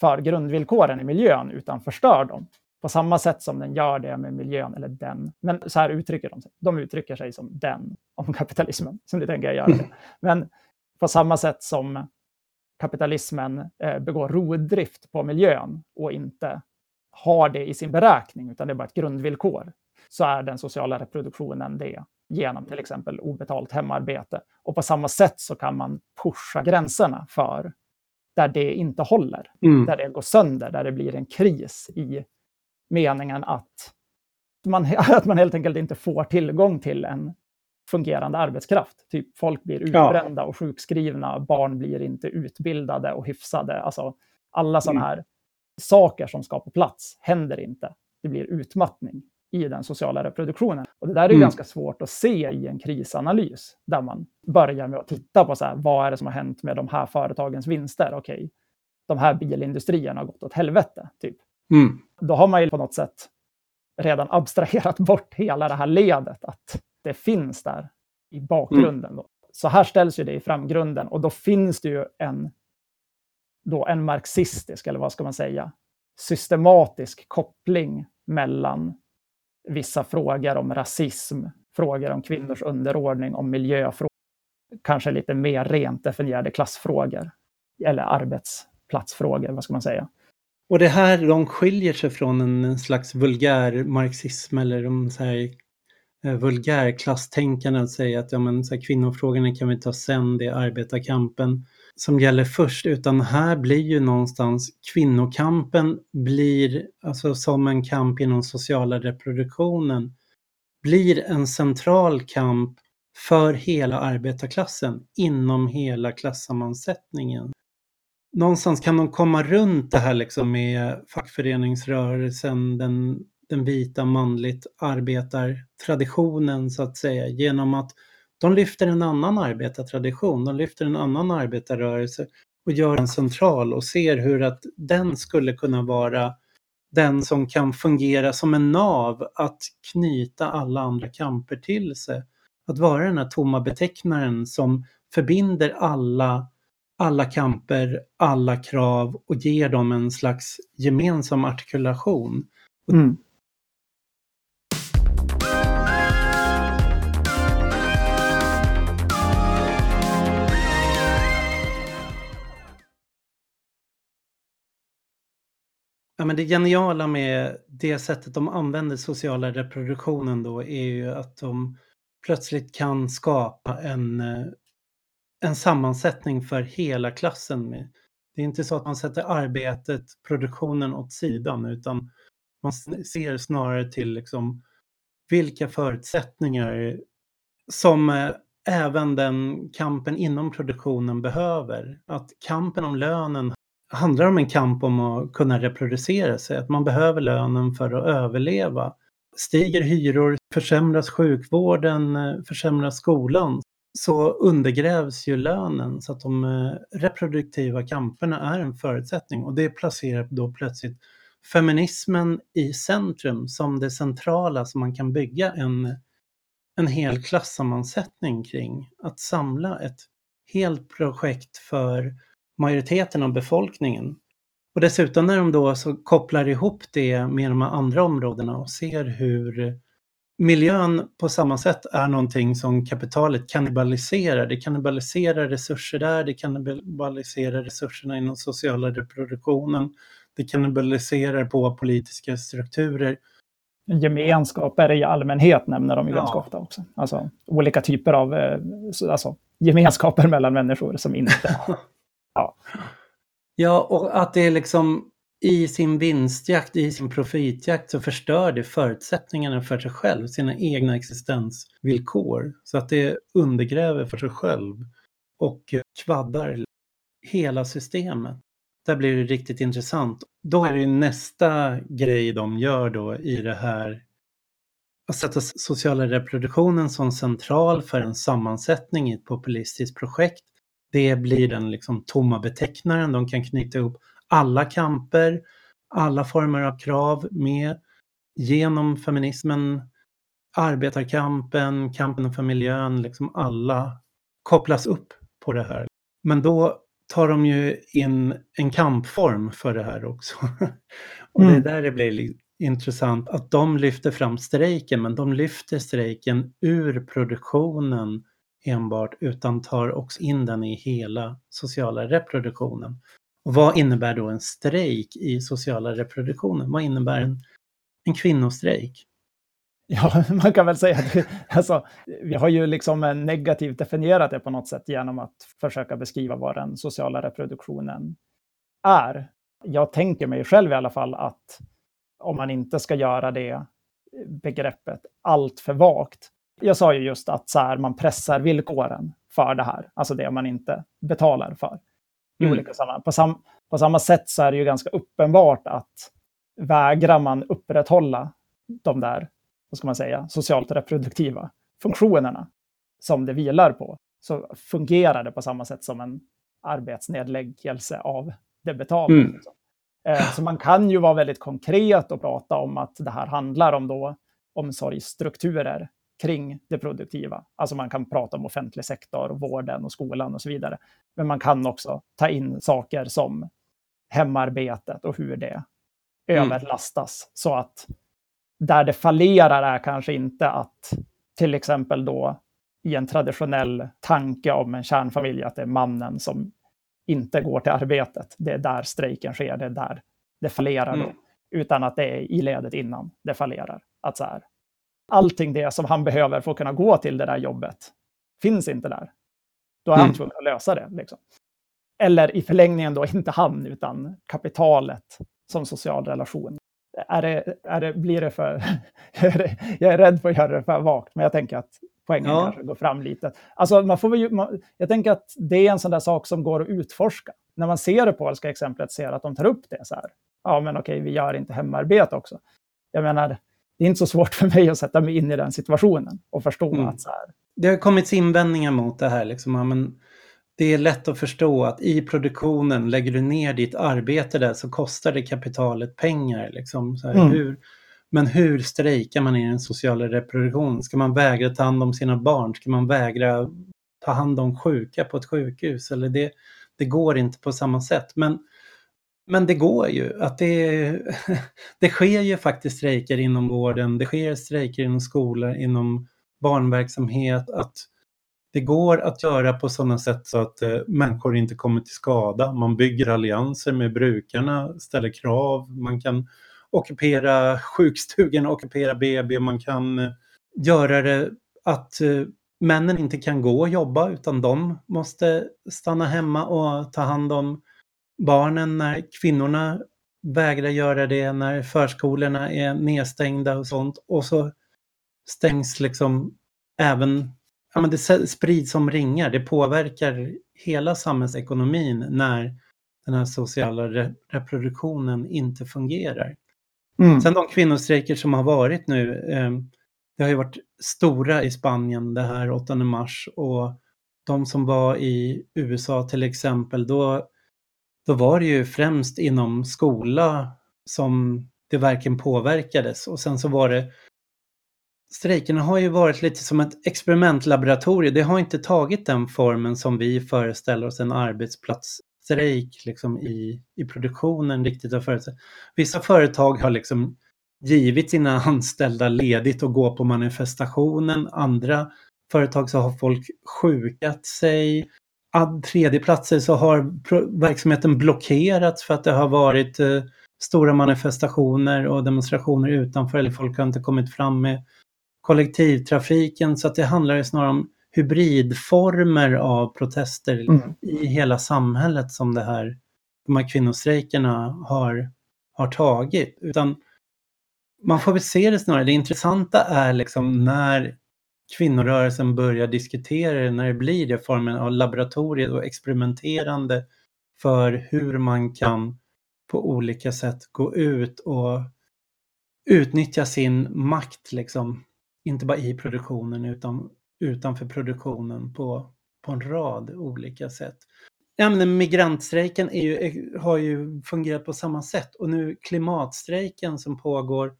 [SPEAKER 9] för grundvillkoren i miljön utan förstör dem. På samma sätt som den gör det med miljön, eller den. Men så här uttrycker de sig. De uttrycker sig som den om kapitalismen, som ni tänker göra det. Men på samma sätt som kapitalismen eh, begår rovdrift på miljön och inte har det i sin beräkning, utan det är bara ett grundvillkor, så är den sociala reproduktionen det genom till exempel obetalt hemarbete. Och på samma sätt så kan man pusha gränserna för där det inte håller, mm. där det går sönder, där det blir en kris i meningen att man, att man helt enkelt inte får tillgång till en fungerande arbetskraft. Typ folk blir utbrända och sjukskrivna, barn blir inte utbildade och hyfsade. Alltså, alla sådana mm. här saker som ska på plats händer inte. Det blir utmattning i den sociala reproduktionen. Och det där är mm. ganska svårt att se i en krisanalys, där man börjar med att titta på så här, vad är det som har hänt med de här företagens vinster? Okej, de här bilindustrierna har gått åt helvete. Typ. Mm. Då har man ju på något sätt redan abstraherat bort hela det här ledet, att det finns där i bakgrunden. Då. Så här ställs ju det i framgrunden och då finns det ju en, då en marxistisk, eller vad ska man säga, systematisk koppling mellan vissa frågor om rasism, frågor om kvinnors underordning, om miljöfrågor, kanske lite mer rent definierade klassfrågor eller arbetsplatsfrågor, vad ska man säga.
[SPEAKER 8] Och det här, de skiljer sig från en slags vulgär marxism eller de så här eh, vulgärklasstänkande att säga att ja, men, så här, kvinnofrågorna kan vi ta sen, det är arbetarkampen som gäller först, utan här blir ju någonstans kvinnokampen blir, alltså som en kamp inom sociala reproduktionen, blir en central kamp för hela arbetarklassen inom hela klassammansättningen. Någonstans kan de komma runt det här liksom med fackföreningsrörelsen, den, den vita manligt arbetartraditionen så att säga, genom att de lyfter en annan arbetartradition, de lyfter en annan arbetarrörelse och gör den central och ser hur att den skulle kunna vara den som kan fungera som en nav att knyta alla andra kamper till sig. Att vara den här tomma betecknaren som förbinder alla, alla kamper, alla krav och ger dem en slags gemensam artikulation. Mm. Ja, men det geniala med det sättet de använder sociala reproduktionen då är ju att de plötsligt kan skapa en, eh, en sammansättning för hela klassen. Med. Det är inte så att man sätter arbetet, produktionen åt sidan utan man ser snarare till liksom vilka förutsättningar som eh, även den kampen inom produktionen behöver. Att kampen om lönen handlar om en kamp om att kunna reproducera sig, att man behöver lönen för att överleva. Stiger hyror, försämras sjukvården, eh, försämras skolan, så undergrävs ju lönen så att de eh, reproduktiva kamperna är en förutsättning och det placerar då plötsligt feminismen i centrum som det centrala som man kan bygga en, en hel klassammansättning kring. Att samla ett helt projekt för majoriteten av befolkningen. Och dessutom när de då så kopplar ihop det med de andra områdena och ser hur miljön på samma sätt är någonting som kapitalet kannibaliserar. Det kannibaliserar resurser där, det kannibaliserar resurserna inom sociala reproduktionen, det kannibaliserar på politiska strukturer.
[SPEAKER 9] Gemenskaper i allmänhet nämner de ju ja. ganska ofta också. Alltså olika typer av eh, alltså, gemenskaper mellan människor som inte...
[SPEAKER 8] ja. ja, och att det är liksom i sin vinstjakt, i sin profitjakt så förstör det förutsättningarna för sig själv, sina egna existensvillkor. Så att det undergräver för sig själv och kvaddar hela systemet. Där blir det riktigt intressant. Då är det nästa grej de gör då i det här att sätta sociala reproduktionen som central för en sammansättning i ett populistiskt projekt. Det blir den liksom tomma betecknaren. De kan knyta ihop alla kamper, alla former av krav med genom feminismen, arbetarkampen, kampen för miljön, liksom alla kopplas upp på det här. Men då tar de ju in en kampform för det här också. Och mm. det är där det blir intressant att de lyfter fram strejken, men de lyfter strejken ur produktionen enbart, utan tar också in den i hela sociala reproduktionen. Och vad innebär då en strejk i sociala reproduktionen? Vad innebär en, en kvinnostrejk?
[SPEAKER 9] Ja, man kan väl säga att alltså, vi har ju liksom negativt definierat det på något sätt genom att försöka beskriva vad den sociala reproduktionen är. Jag tänker mig själv i alla fall att om man inte ska göra det begreppet allt för vagt. Jag sa ju just att så här, man pressar villkoren för det här, alltså det man inte betalar för i mm. olika sammanhang. På, sam, på samma sätt så är det ju ganska uppenbart att vägrar man upprätthålla de där, vad ska man säga, socialt reproduktiva funktionerna som det vilar på, så fungerar det på samma sätt som en arbetsnedläggelse av det betalda. Mm. Liksom. Eh, så man kan ju vara väldigt konkret och prata om att det här handlar om då omsorgsstrukturer kring det produktiva. Alltså man kan prata om offentlig sektor, vården och skolan och så vidare. Men man kan också ta in saker som hemarbetet och hur det mm. överlastas. Så att där det fallerar är kanske inte att till exempel då i en traditionell tanke om en kärnfamilj att det är mannen som inte går till arbetet. Det är där strejken sker, det är där det fallerar. Mm. Utan att det är i ledet innan det fallerar. Att så här, allting det som han behöver för att kunna gå till det där jobbet finns inte där. Då är mm. han tvungen att lösa det. Liksom. Eller i förlängningen då inte han, utan kapitalet som social relation. Är det, är det, blir det för... jag är rädd för att göra det för vagt, men jag tänker att poängen ja. kanske går fram lite. Alltså, man får ju, man, jag tänker att det är en sån där sak som går att utforska. När man ser det polska exemplet, ser att de tar upp det så här. Ja, men okej, vi gör inte hemarbete också. Jag menar, det är inte så svårt för mig att sätta mig in i den situationen och förstå mm. att så här.
[SPEAKER 8] Det har kommit invändningar mot det här. Liksom, men det är lätt att förstå att i produktionen, lägger du ner ditt arbete där så kostar det kapitalet pengar. Liksom. Så här, mm. hur, men hur strejkar man i den sociala reproduktionen? Ska man vägra ta hand om sina barn? Ska man vägra ta hand om sjuka på ett sjukhus? Eller det, det går inte på samma sätt. Men men det går ju. Att det, det sker ju faktiskt strejker inom vården, det sker strejker inom skolor, inom barnverksamhet. Att det går att göra på sådana sätt så att eh, människor inte kommer till skada. Man bygger allianser med brukarna, ställer krav, man kan ockupera sjukstugan, ockupera BB, man kan eh, göra det att eh, männen inte kan gå och jobba utan de måste stanna hemma och ta hand om barnen, när kvinnorna vägrar göra det, när förskolorna är nedstängda och sånt. Och så stängs liksom även, ja men det sprids som ringar, det påverkar hela samhällsekonomin när den här sociala re reproduktionen inte fungerar. Mm. Sen de kvinnostrejker som har varit nu, eh, det har ju varit stora i Spanien det här 8 mars och de som var i USA till exempel, då, då var det ju främst inom skola som det verkligen påverkades och sen så var det Strejkerna har ju varit lite som ett experimentlaboratorium. Det har inte tagit den formen som vi föreställer oss en arbetsplatsstrejk liksom i, i produktionen riktigt. Vissa företag har liksom givit sina anställda ledigt och gå på manifestationen. Andra företag så har folk sjukat sig. Tredje platser så har verksamheten blockerats för att det har varit eh, stora manifestationer och demonstrationer utanför eller folk har inte kommit fram med kollektivtrafiken så att det handlar snarare om hybridformer av protester mm. i hela samhället som det här, de här kvinnostrejkerna har, har tagit. Utan man får väl se det snarare, det intressanta är liksom när kvinnorörelsen börjar diskutera det, när det blir det formen av laboratorier och experimenterande för hur man kan på olika sätt gå ut och utnyttja sin makt liksom inte bara i produktionen utan utanför produktionen på, på en rad olika sätt. Ja, men migrantstrejken är ju, har ju fungerat på samma sätt och nu klimatstrejken som pågår.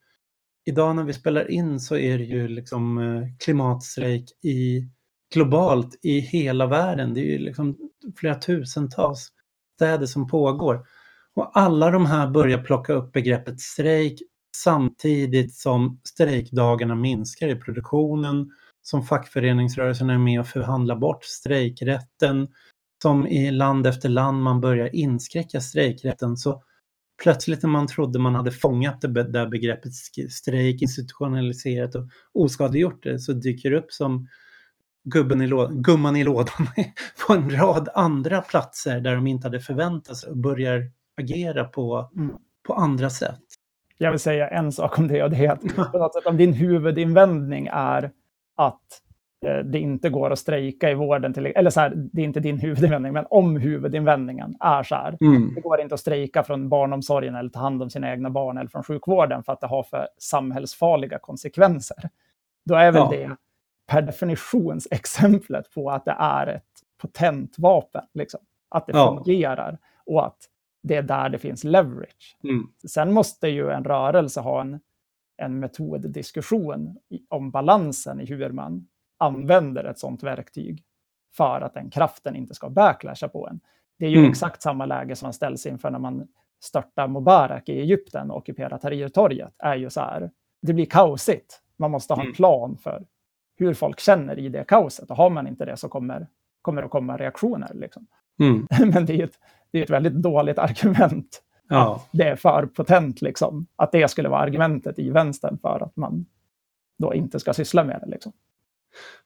[SPEAKER 8] Idag när vi spelar in så är det ju liksom eh, klimatstrejk i, globalt i hela världen. Det är ju liksom flera tusentals städer som pågår. Och alla de här börjar plocka upp begreppet strejk samtidigt som strejkdagarna minskar i produktionen, som fackföreningsrörelsen är med och förhandlar bort strejkrätten, som i land efter land man börjar inskränka strejkrätten. Så plötsligt när man trodde man hade fångat det där begreppet strejk, institutionaliserat och oskadliggjort det, så dyker det upp som gubben i lådan, gumman i lådan på en rad andra platser där de inte hade förväntat sig och börjar agera på, mm. på andra sätt
[SPEAKER 9] jag vill säga en sak om det och det är att på något sätt, om din huvudinvändning är att det inte går att strejka i vården, till, eller så här, det är inte din huvudinvändning, men om huvudinvändningen är så här, mm. det går inte att strejka från barnomsorgen eller ta hand om sina egna barn eller från sjukvården för att det har för samhällsfarliga konsekvenser. Då är väl ja. det per definitions exemplet på att det är ett potent vapen, liksom. att det ja. fungerar och att det är där det finns leverage. Mm. Sen måste ju en rörelse ha en, en metoddiskussion om balansen i hur man använder ett sådant verktyg för att den kraften inte ska backlasha på en. Det är ju mm. exakt samma läge som man ställs inför när man störtar Mubarak i Egypten och ockuperar Tahrirtorget. är ju så här, det blir kaosigt. Man måste ha en mm. plan för hur folk känner i det kaoset. Och har man inte det så kommer, kommer det komma reaktioner. Liksom. Mm. Men det är ett, det är ett väldigt dåligt argument. Ja. Det är för potent, liksom. Att det skulle vara argumentet i vänstern för att man då inte ska syssla med det. Liksom.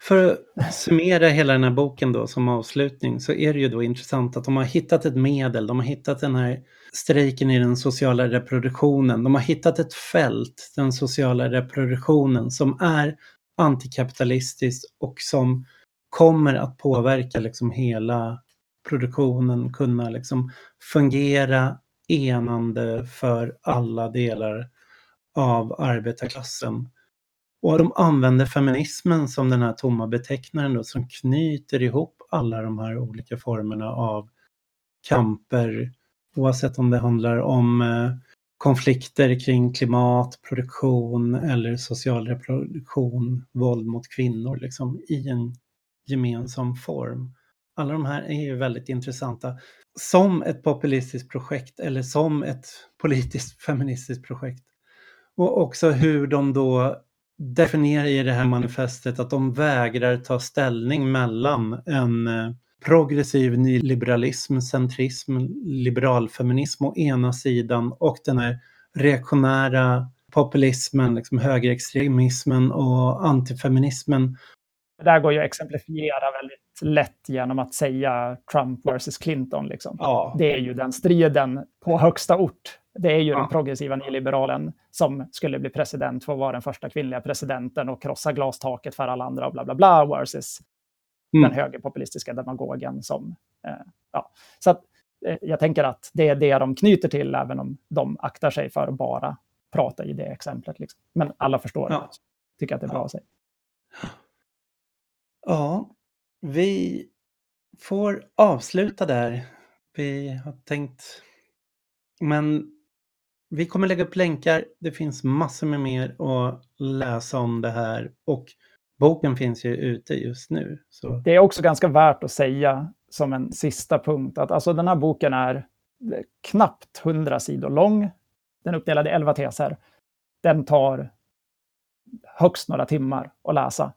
[SPEAKER 8] För att summera hela den här boken då som avslutning så är det ju då intressant att de har hittat ett medel, de har hittat den här strejken i den sociala reproduktionen, de har hittat ett fält, den sociala reproduktionen, som är antikapitalistiskt och som kommer att påverka liksom hela produktionen kunna liksom fungera enande för alla delar av arbetarklassen. Och de använder feminismen som den här tomma betecknaren då, som knyter ihop alla de här olika formerna av kamper, oavsett om det handlar om eh, konflikter kring klimat, produktion eller social reproduktion, våld mot kvinnor, liksom i en gemensam form. Alla de här är ju väldigt intressanta som ett populistiskt projekt eller som ett politiskt feministiskt projekt. Och också hur de då definierar i det här manifestet att de vägrar ta ställning mellan en eh, progressiv nyliberalism, centrism, liberalfeminism å ena sidan och den här reaktionära populismen, liksom högerextremismen och antifeminismen
[SPEAKER 9] Det där går ju att exemplifiera väldigt lätt genom att säga Trump versus Clinton. Liksom.
[SPEAKER 8] Ja.
[SPEAKER 9] Det är ju den striden på högsta ort. Det är ju
[SPEAKER 8] Ja.
[SPEAKER 9] den progressiva nyliberalen som skulle bli president för att vara den första kvinnliga presidenten och krossa glastaket för alla andra och bla bla bla versus
[SPEAKER 8] Mm.
[SPEAKER 9] den högerpopulistiska demagogen som... Eh, ja. Så att, eh, jag tänker att det är det de knyter till, även om de aktar sig för att bara prata i det exemplet. Liksom. Men alla förstår
[SPEAKER 8] Ja.
[SPEAKER 9] det. Tycker att det är bra att säga.
[SPEAKER 8] Ja, vi får avsluta där. Vi har tänkt... Men vi kommer lägga upp länkar. Det finns massor med mer att läsa om det här. Och boken finns ju ute just nu. Så
[SPEAKER 9] Det är också ganska värt att säga som en sista punkt att alltså den här boken är knappt 100 sidor lång. Den är uppdelad i 11 teser. Den tar högst några timmar att läsa.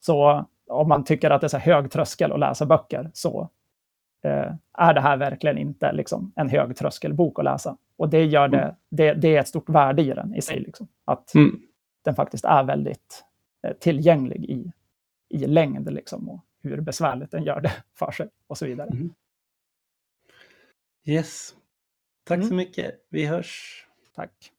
[SPEAKER 9] Så om man tycker att det är så här hög tröskel att läsa böcker så eh, är det här verkligen inte liksom, en hög tröskelbok att läsa. Och det, gör det, det, det är ett stort värde i den i sig. Liksom, att
[SPEAKER 8] Mm.
[SPEAKER 9] den faktiskt är väldigt eh, tillgänglig i, i längd liksom, och hur besvärligt den gör det för sig och så vidare.
[SPEAKER 8] yes. Tack så
[SPEAKER 9] Mm.
[SPEAKER 8] mycket. Vi hörs.
[SPEAKER 9] Tack.